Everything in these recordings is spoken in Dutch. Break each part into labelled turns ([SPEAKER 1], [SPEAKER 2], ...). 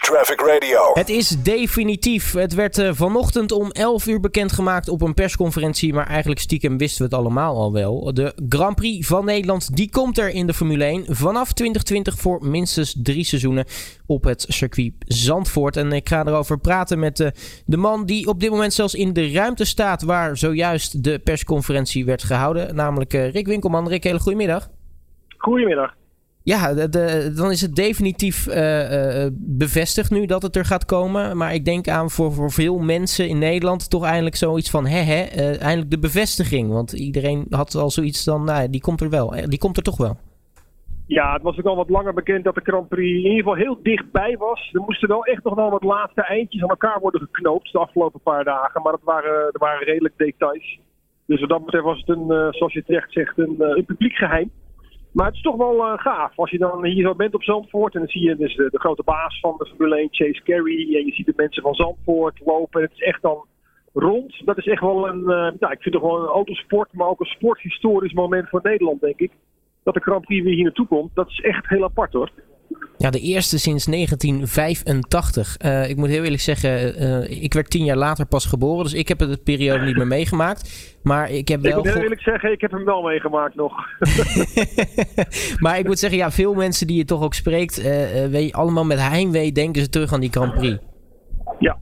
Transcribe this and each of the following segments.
[SPEAKER 1] Traffic Radio.
[SPEAKER 2] Het is definitief. Het werd uh, vanochtend om 11 uur bekendgemaakt op een persconferentie. Maar eigenlijk stiekem wisten we het allemaal al wel. De Grand Prix van Nederland die komt er in de Formule 1 vanaf 2020 voor minstens drie seizoenen op het circuit Zandvoort. En ik ga erover praten met uh, de man die op dit moment zelfs in de ruimte staat waar zojuist de persconferentie werd gehouden. Namelijk uh, Rick Winkelman. Rick, hele goedemiddag.
[SPEAKER 3] Goedemiddag.
[SPEAKER 2] Ja, dan is het definitief uh, uh, bevestigd nu dat het er gaat komen. Maar ik denk aan voor, voor veel mensen in Nederland toch eindelijk zoiets van... hè, hè, uh, eindelijk de bevestiging. Want iedereen had al zoiets dan, nou, die komt er wel. Die komt er toch wel.
[SPEAKER 3] Ja, het was ook al wat langer bekend dat de Grand Prix in ieder geval heel dichtbij was. Er moesten wel echt nog wel wat laatste eindjes aan elkaar worden geknoopt de afgelopen paar dagen. Maar dat waren, er waren redelijk details. Dus wat dat betreft was het een, zoals je terecht zegt, een, een publiek geheim. Maar het is toch wel uh, gaaf. Als je dan hier zo bent op Zandvoort en dan zie je dus de, grote baas van de Formule 1, Chase Carey. En je ziet de mensen van Zandvoort lopen. Het is echt dan rond. Dat is echt wel een, uh, ik vind het gewoon een autosport, maar ook een sporthistorisch moment voor Nederland, denk ik. Dat de Grand Prix weer hier naartoe komt. Dat is echt heel apart hoor.
[SPEAKER 2] Ja, de eerste sinds 1985. Uh, ik moet heel eerlijk zeggen, uh, ik werd tien jaar later pas geboren. Dus ik heb het periode niet meer meegemaakt. Maar ik heb wel.
[SPEAKER 3] Ik moet heel eerlijk zeggen, ik heb hem wel meegemaakt nog.
[SPEAKER 2] maar ik moet zeggen, ja, veel mensen die je toch ook spreekt, uh, weet je, allemaal met heimwee denken ze terug aan die Grand Prix.
[SPEAKER 3] Ja,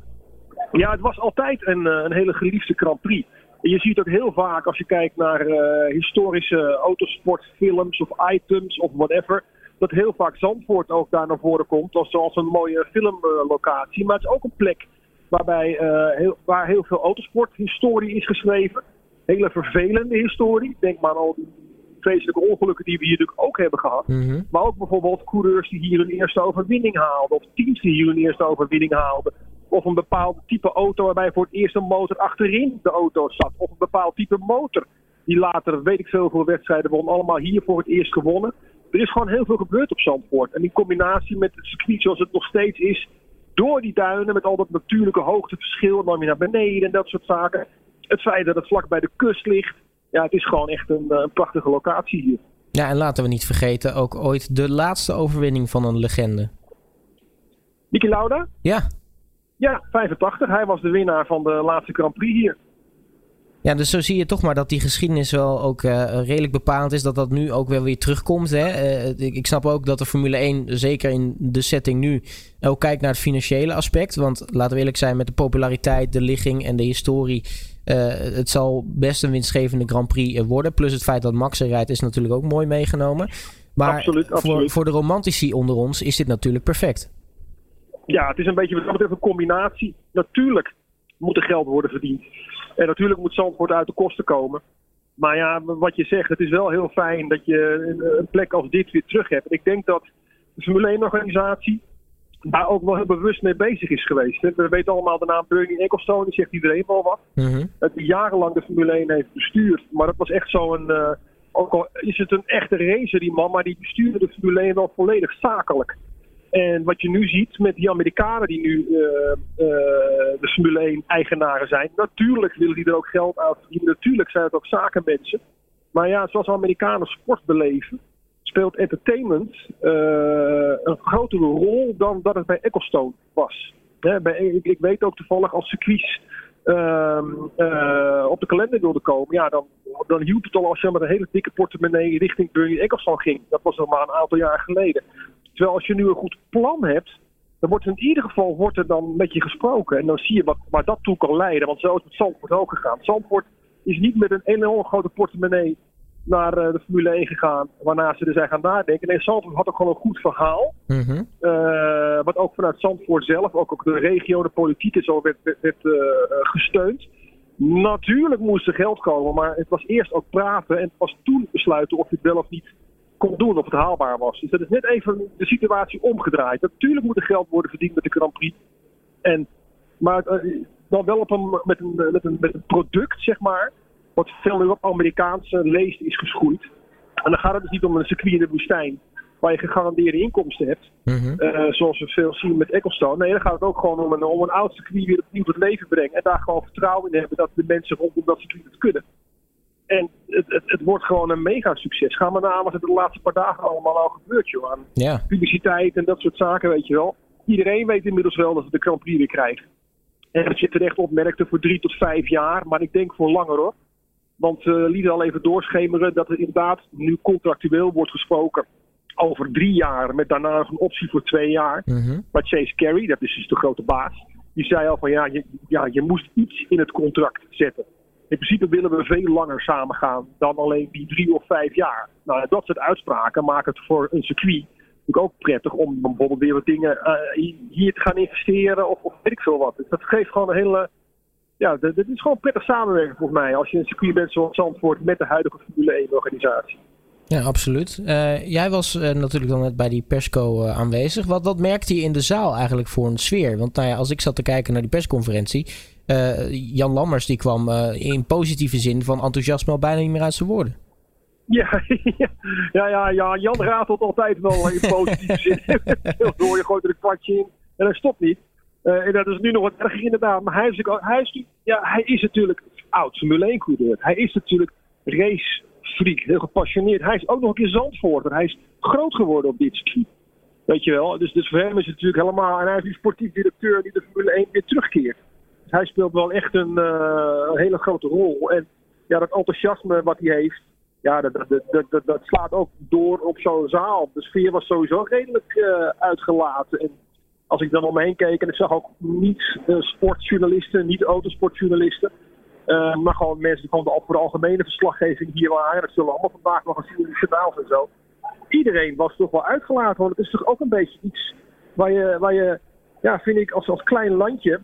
[SPEAKER 3] ja het was altijd een, een hele geliefde Grand Prix. Je ziet ook heel vaak als je kijkt naar historische autosportfilms of items of whatever dat heel vaak Zandvoort ook daar naar voren komt. Als, zoals een mooie filmlocatie. Maar het is ook een plek waarbij, uh, heel, waar heel veel autosporthistorie is geschreven. Hele vervelende historie. Denk maar aan al die vreselijke ongelukken die we hier natuurlijk ook hebben gehad. Mm -hmm. Maar ook bijvoorbeeld coureurs die hier hun eerste overwinning haalden. Of teams die hier hun eerste overwinning haalden. Of een bepaald type auto waarbij voor het eerst een motor achterin de auto zat. Of een bepaald type motor die later, weet ik veel, voor wedstrijden won. Allemaal hier voor het eerst gewonnen er is gewoon heel veel gebeurd op Zandvoort. En in combinatie met het circuit zoals het nog steeds is, door die duinen met al dat natuurlijke hoogteverschil, dan weer naar beneden en dat soort zaken. Het feit dat het vlak bij de kust ligt, ja, het is gewoon echt een, een prachtige locatie hier.
[SPEAKER 2] Ja, en laten we niet vergeten, ook ooit de laatste overwinning van een legende.
[SPEAKER 3] Niki Lauda?
[SPEAKER 2] Ja.
[SPEAKER 3] Ja, 85. Hij was de winnaar van de laatste Grand Prix hier.
[SPEAKER 2] Ja, dus zo zie je toch maar dat die geschiedenis wel ook uh, redelijk bepalend is. Dat dat nu ook wel weer terugkomt. Hè? Uh, ik, ik, snap ook dat de Formule 1, zeker in de setting nu, ook kijkt naar het financiële aspect. Want laten we eerlijk zijn, met de populariteit, de ligging en de historie. Uh, het zal best een winstgevende Grand Prix worden. Plus het feit dat Max er rijdt is natuurlijk ook mooi meegenomen. Maar
[SPEAKER 3] absoluut, absoluut.
[SPEAKER 2] Voor, voor de romantici onder ons is dit natuurlijk perfect.
[SPEAKER 3] Ja, het is een beetje wat dat betreft een combinatie. Natuurlijk moet er geld worden verdiend. En natuurlijk moet Zandvoort uit de kosten komen. Maar ja, wat je zegt, het is wel heel fijn dat je een plek als dit weer terug hebt. Ik denk dat de Formule 1-organisatie daar ook wel heel bewust mee bezig is geweest. We weten allemaal de naam Bernie Ecclestone, die zegt iedereen wel wat. Mm Die jarenlang de Formule 1 heeft bestuurd. Maar dat was echt zo'n... Uh, ook al is het een echte racer, die man, maar die bestuurde de Formule 1 wel volledig zakelijk. En wat je nu ziet met die Amerikanen die nu uh, uh, de Formule 1 eigenaren zijn. Natuurlijk willen die er ook geld uit. Natuurlijk zijn het ook zakenmensen. Maar ja, zoals Amerikanen sport beleven, speelt entertainment uh, een grotere rol dan dat het bij Ecclestone was. Bij, ik, ik, weet ook toevallig als circuits ehm, op de kalender wilde komen, ja, dan, dan het al als je met een hele dikke portemonnee richting Bernie Ecclestone ging. Dat was nog maar een aantal jaar geleden. Terwijl als je nu een goed plan hebt, dan wordt in ieder geval wordt er dan met je gesproken. En dan zie je wat, waar dat toe kan leiden. Want zo is het Zandvoort ook gegaan. Zandvoort is niet met een enorm grote portemonnee naar uh, de Formule 1 gegaan. Waarna ze er zijn gaan nadenken. Nee, Zandvoort had ook gewoon een goed verhaal. Mm -hmm. uh, wat ook vanuit Zandvoort zelf, ook, ook de regio, de politiek en zo werd, werd, werd uh, gesteund. Natuurlijk moest er geld komen, maar het was eerst ook praten en pas toen besluiten of je het wel of niet kon doen of het haalbaar was. Dus dat is net even de situatie omgedraaid. Natuurlijk moet er geld worden verdiend met de Grand Prix. En, maar uh, dan wel op een, met, een, met, een, met een product, zeg maar, wat veel meer op Amerikaanse leest is geschoeid. En dan gaat het dus niet om een circuit in de woestijn, waar je gegarandeerde inkomsten hebt. -hmm. uh, zoals we veel zien met Ecclestone. Nee, dan gaat het ook gewoon om een, om een oud circuit weer opnieuw tot leven brengen. En daar gewoon vertrouwen in hebben dat de mensen rondom dat circuit het kunnen. En het, het, het, wordt gewoon een mega succes. Ga maar na wat er de laatste paar dagen allemaal al gebeurt, joh. Aan
[SPEAKER 2] ja.
[SPEAKER 3] publiciteit en dat soort zaken, weet je wel. iedereen weet inmiddels wel dat we de Grand Prix weer krijgen. En dat je terecht opmerkte voor drie tot vijf jaar, maar ik denk voor langer hoor. Want uh, lieten al even doorschemeren dat er inderdaad nu contractueel wordt gesproken over drie jaar, met daarna nog een optie voor twee jaar.
[SPEAKER 2] Mhm.
[SPEAKER 3] Maar Chase Carey, dat is dus de grote baas, die zei al van ja je, ja, je moest iets in het contract zetten. In principe willen we veel langer samengaan dan alleen die drie of vijf jaar. Nou, dat soort uitspraken maken het voor een circuit natuurlijk ook prettig om bijvoorbeeld weer wat dingen uh, hier te gaan investeren of, of weet ik veel wat. Dus dat geeft gewoon een hele. Ja, dit is gewoon prettig samenwerken volgens mij. Als je een circuit bent zoals Zandvoort met de huidige Formule 1 organisatie.
[SPEAKER 2] Ja, absoluut. Uh, jij was uh, natuurlijk dan net bij die persco uh, aanwezig. Wat, wat merkte je in de zaal eigenlijk voor een sfeer? Want nou ja, als ik zat te kijken naar die persconferentie, Jan Lammers die kwam in positieve zin van enthousiasme al bijna niet meer uit zijn woorden.
[SPEAKER 3] Ja, ja, ja, ja, Jan ratelt altijd wel in positieve zin. Door je gooit er een kwartje in en hij stopt niet. en dat is nu nog wat erger inderdaad. Maar hij is, hij is, ja, hij is natuurlijk oud Formule 1 coureur. Hij is natuurlijk race freak, heel gepassioneerd. Hij is ook nog een keer Zandvoorter. Hij is groot geworden op dit circuit. Weet je wel? Dus, dus voor hem is het natuurlijk helemaal... En hij is een sportief directeur die de Formule 1 weer terugkeert. Dus hij speelt wel echt een, uh, een hele grote rol. En ja, dat enthousiasme wat hij heeft... Ja, dat, dat, dat, dat, slaat ook door op zo'n zaal. De sfeer was sowieso redelijk uh, uitgelaten. En als ik dan om me heen keek en ik zag ook niet uh, sportjournalisten, niet autosportjournalisten... Uh, maar gewoon mensen de, voor de algemene verslaggeving hier waren. Dat zullen allemaal vandaag nog een in journaals en zo. Iedereen was toch wel uitgelaten. Want het is toch ook een beetje iets waar je, waar je ja, vind ik, als, als klein landje.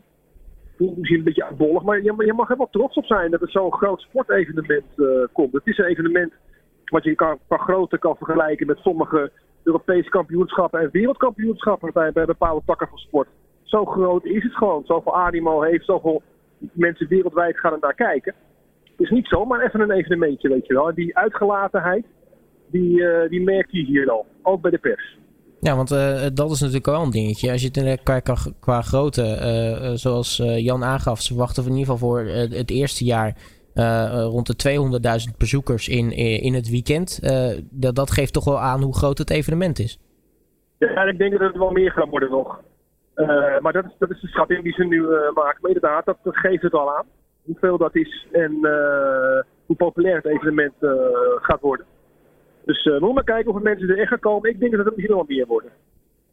[SPEAKER 3] Misschien een beetje uitbollig, maar je, je mag er wel trots op zijn dat er zo'n groot sportevenement uh, komt. Het is een evenement wat je kan, qua grootte kan vergelijken met sommige Europese kampioenschappen en wereldkampioenschappen bij, bij bepaalde takken van sport. Zo groot is het gewoon. Zoveel animo heeft, zoveel mensen wereldwijd gaan er naar kijken. Het is niet zomaar even een evenementje, weet je wel. En die uitgelatenheid, die, uh, die merk je hier al. Ook bij de pers.
[SPEAKER 2] Ja, want uh, dat is natuurlijk wel een dingetje. Als je het kijkt qua, qua grootte, uh, zoals Jan aangaf, ze wachten in ieder geval voor het eerste jaar rond de 200.000 bezoekers in, in het weekend. dat, dat geeft toch wel aan hoe groot het evenement is.
[SPEAKER 3] Ja, ik denk dat het wel meer gaat worden nog. Uh, maar dat is, dat is de schatting die ze nu uh, maken. Maar inderdaad, dat, geeft het al aan. Hoeveel dat is en uh, hoe populair het evenement gaat worden. Dus we moeten maar kijken of er mensen er echt gaan komen. Ik denk dat het misschien wel meer worden.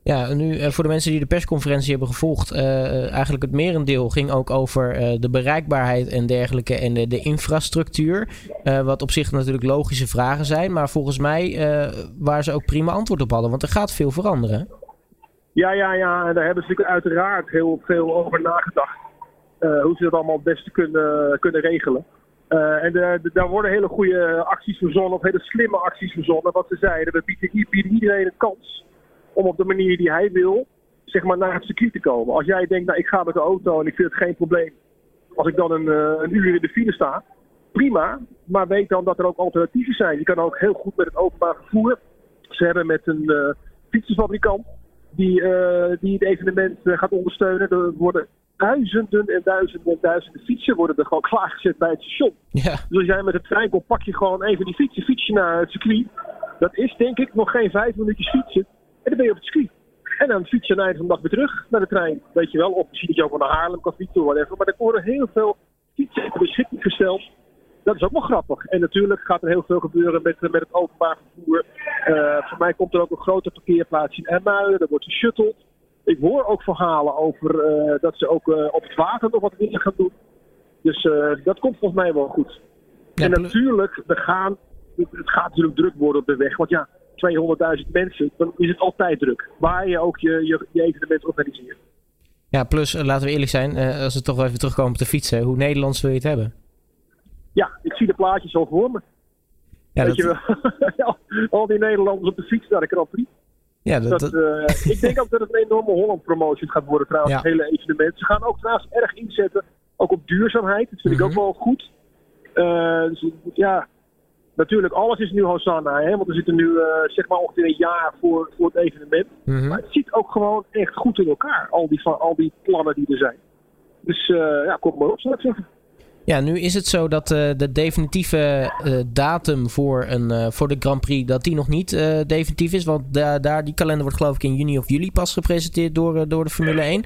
[SPEAKER 2] Ja, nu voor de mensen die de persconferentie hebben gevolgd. eigenlijk het merendeel ging ook over de bereikbaarheid en dergelijke. En de, de infrastructuur. wat op zich natuurlijk logische vragen zijn. Maar volgens mij waar ze ook prima antwoord op hadden. Want er gaat veel veranderen.
[SPEAKER 3] Ja, ja, ja. En daar hebben ze natuurlijk uiteraard heel veel over nagedacht. Uh, hoe ze dat allemaal het beste kunnen, kunnen regelen. Uh, en de, daar worden hele goede acties verzonnen, of hele slimme acties verzonnen. Wat ze zeiden, we bieden, iedereen een kans om op de manier die hij wil, zeg maar, naar het circuit te komen. Als jij denkt, nou, ik ga met de auto en ik vind het geen probleem. Als ik dan een, een uur in de file sta, prima. Maar weet dan dat er ook alternatieven zijn. Je kan ook heel goed met het openbaar vervoer. Ze hebben met een fietsenfabrikant die, uh, die het evenement uh, gaat ondersteunen. Er worden duizenden en duizenden en duizenden fietsen worden er gewoon klaargezet bij het station.
[SPEAKER 2] Ja.
[SPEAKER 3] Dus als jij met de trein komt, pak je gewoon even die fietsen, fiets je naar het circuit. Dat is denk ik nog geen vijf minuutjes fietsen. En dan ben je op het circuit. En dan fiets je aan het einde van de dag weer terug naar de trein. Weet je wel, of misschien dat je ook wel naar Haarlem kan fietsen of whatever. Maar er worden heel veel fietsen ter beschikking gesteld. Dat is ook wel grappig. En natuurlijk gaat er heel veel gebeuren met, met het openbaar vervoer. Uh, voor mij komt er ook een grote parkeerplaats in Ermuiden. Er wordt geshutteld. Ik hoor ook verhalen over uh, dat ze ook uh, op het water nog wat willen gaan doen. Dus dat komt volgens mij wel goed. Ja, en natuurlijk, we gaan, het gaat natuurlijk druk worden op de weg. Want ja, 200.000 mensen, dan is het altijd druk. Waar je ook je, je, je evenement organiseert.
[SPEAKER 2] Ja, plus laten we eerlijk zijn, als we toch wel even terugkomen op de fietsen. Hoe Nederlands wil je het hebben?
[SPEAKER 3] ja, ik zie de plaatjes al voor me.
[SPEAKER 2] Ja,
[SPEAKER 3] Weet dat... je wel, al die Nederlanders op de fiets naar de Grand Prix.
[SPEAKER 2] Ja, dat,
[SPEAKER 3] dat, uh, ik denk ook dat het een enorme Holland promotion gaat worden trouwens, ja. het hele evenement. Ze gaan ook trouwens erg inzetten, ook op duurzaamheid. Dat vind mm -hmm. ik ook wel goed. Uh, dus, ja, natuurlijk, alles is nu Hosanna, hè, want we zitten nu uh, zeg maar ongeveer een jaar voor, voor het evenement.
[SPEAKER 2] Mm -hmm.
[SPEAKER 3] Maar het ziet ook gewoon echt goed in elkaar, al die, al die plannen die er zijn. Dus ja, kom maar op, zou ik zeggen.
[SPEAKER 2] Ja, nu is het zo dat uh, de definitieve uh, datum voor, een, uh, voor de Grand Prix dat die nog niet definitief is. Want da daar, die kalender wordt geloof ik in juni of juli pas gepresenteerd door, door de Formule 1.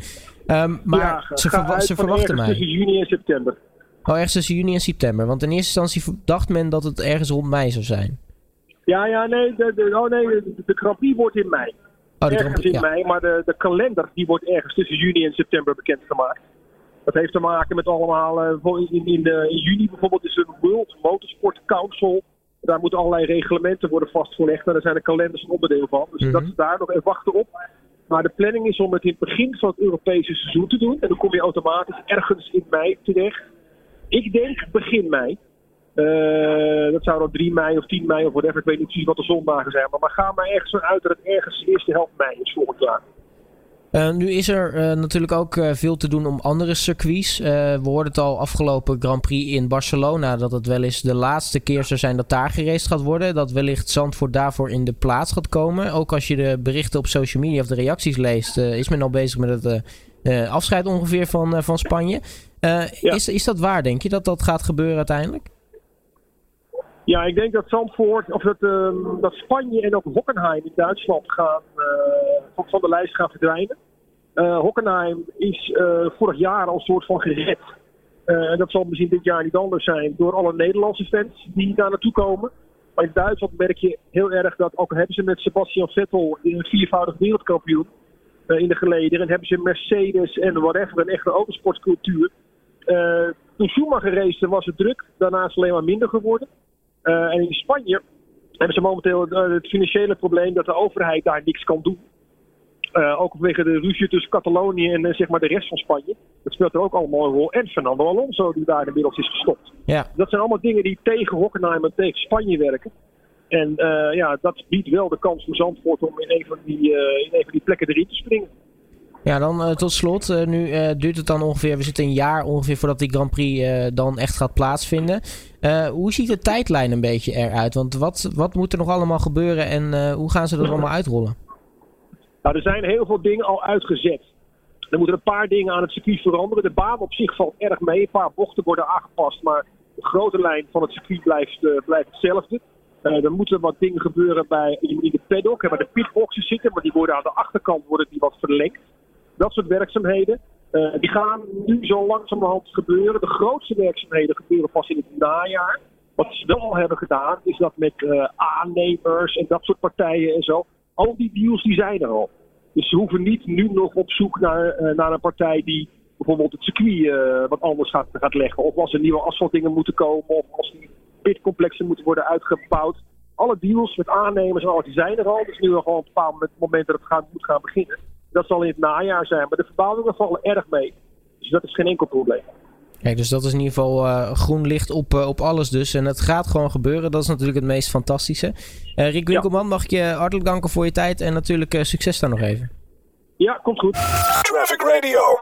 [SPEAKER 2] Um, maar
[SPEAKER 3] ja,
[SPEAKER 2] ze, verwa ze verwachten mij.
[SPEAKER 3] tussen juni en september.
[SPEAKER 2] Oh, ergens tussen juni en september. Want in eerste instantie dacht men dat het ergens rond mei zou zijn.
[SPEAKER 3] Ja, ja, nee, de, de, oh nee, de, de Grand Prix wordt in mei.
[SPEAKER 2] Oh, de
[SPEAKER 3] ergens in
[SPEAKER 2] ja.
[SPEAKER 3] mei, maar de, de kalender die wordt ergens tussen juni en september bekendgemaakt. Dat heeft te maken met allemaal, uh, in, in, uh, in, juni bijvoorbeeld is er een World Motorsport Council. Daar moeten allerlei reglementen worden vastgelegd en daar zijn de kalenders een onderdeel van. Dus
[SPEAKER 2] Mhm.
[SPEAKER 3] dat is daar nog even wachten op. Maar de planning is om het in het begin van het Europese seizoen te doen. En dan kom je automatisch ergens in mei terecht. Ik denk begin mei. Uh, dat zou dan 3 mei of 10 mei of whatever. Ik weet niet precies wat de zondagen zijn. Maar, maar ga maar ergens uit dat het ergens de eerste helft mei is volgend jaar.
[SPEAKER 2] Uh, nu is er uh, natuurlijk ook uh, veel te doen om andere circuits. we hoorden het al afgelopen Grand Prix in Barcelona dat het wel eens de laatste keer zou zijn dat daar geraced gaat worden. Dat wellicht Zandvoort daarvoor in de plaats gaat komen. Ook als je de berichten op social media of de reacties leest, is men al bezig met het afscheid ongeveer van, van Spanje. Ja. is, is dat waar, denk je, dat dat gaat gebeuren uiteindelijk?
[SPEAKER 3] Ja, ik denk dat Zandvoort, of dat, uh, dat Spanje en ook Hockenheim in Duitsland gaan, uh, van de lijst gaan verdwijnen. Uh, Hockenheim is vorig jaar al soort van gered. en dat zal misschien dit jaar niet anders zijn door alle Nederlandse fans die daar naartoe komen. Maar in Duitsland merk je heel erg dat, ook hebben ze met Sebastian Vettel, een viervoudig wereldkampioen, in de geleden. En hebben ze Mercedes en whatever, een echte autosportcultuur. toen Schumacher race was het druk, daarna is alleen maar minder geworden. En in Spanje hebben ze momenteel het financiële probleem dat de overheid daar niks kan doen. Uh, ook vanwege de ruzie tussen Catalonië en zeg maar de rest van Spanje. Dat speelt er ook allemaal een rol. En Fernando Alonso die daar inmiddels is gestopt.
[SPEAKER 2] Ja.
[SPEAKER 3] Dat zijn allemaal dingen die tegen Hockenheim en tegen Spanje werken. En ja, dat biedt wel de kans voor Zandvoort om in een van die, in een van die plekken erin te springen.
[SPEAKER 2] Ja, dan tot slot. Nu duurt het dan ongeveer, we zitten een jaar ongeveer voordat die Grand Prix dan echt gaat plaatsvinden. hoe ziet de tijdlijn een beetje eruit? Want wat, wat moet er nog allemaal gebeuren en hoe gaan ze dat allemaal uitrollen?
[SPEAKER 3] Nou, er zijn heel veel dingen al uitgezet. Er moeten een paar dingen aan het circuit veranderen. De baan op zich valt erg mee. Een paar bochten worden aangepast, maar de grote lijn van het circuit blijft, blijft hetzelfde. er moeten wat dingen gebeuren bij, in de paddock, waar de pitboxen zitten, maar die worden aan de achterkant worden die wat verlengd. Dat soort werkzaamheden. Uh, die gaan nu zo langzamerhand gebeuren. De grootste werkzaamheden gebeuren pas in het najaar. Wat ze wel al hebben gedaan, is dat met aannemers en dat soort partijen en zo. Al die deals die zijn er al. Dus ze hoeven niet nu nog op zoek naar, uh, naar een partij die bijvoorbeeld het circuit wat anders gaat, gaat leggen. Of als er nieuwe asfaltdingen moeten komen. Of als die pitcomplexen moeten worden uitgebouwd. Alle deals met aannemers en alles die zijn er al. Dus nu nog gewoon op een bepaald moment dat het gaan, moet gaan beginnen. Dat zal in het najaar zijn. Maar de verbouwingen vallen erg mee. Dus dat is geen enkel probleem.
[SPEAKER 2] Kijk, dus dat is in ieder geval uh, groen licht op, uh, op alles dus. En het gaat gewoon gebeuren. Dat is natuurlijk het meest fantastische. Uh, Rick Winkelman, ja. mag ik je hartelijk danken voor je tijd. En natuurlijk succes daar nog even.
[SPEAKER 3] Ja, komt goed.
[SPEAKER 1] Traffic Radio.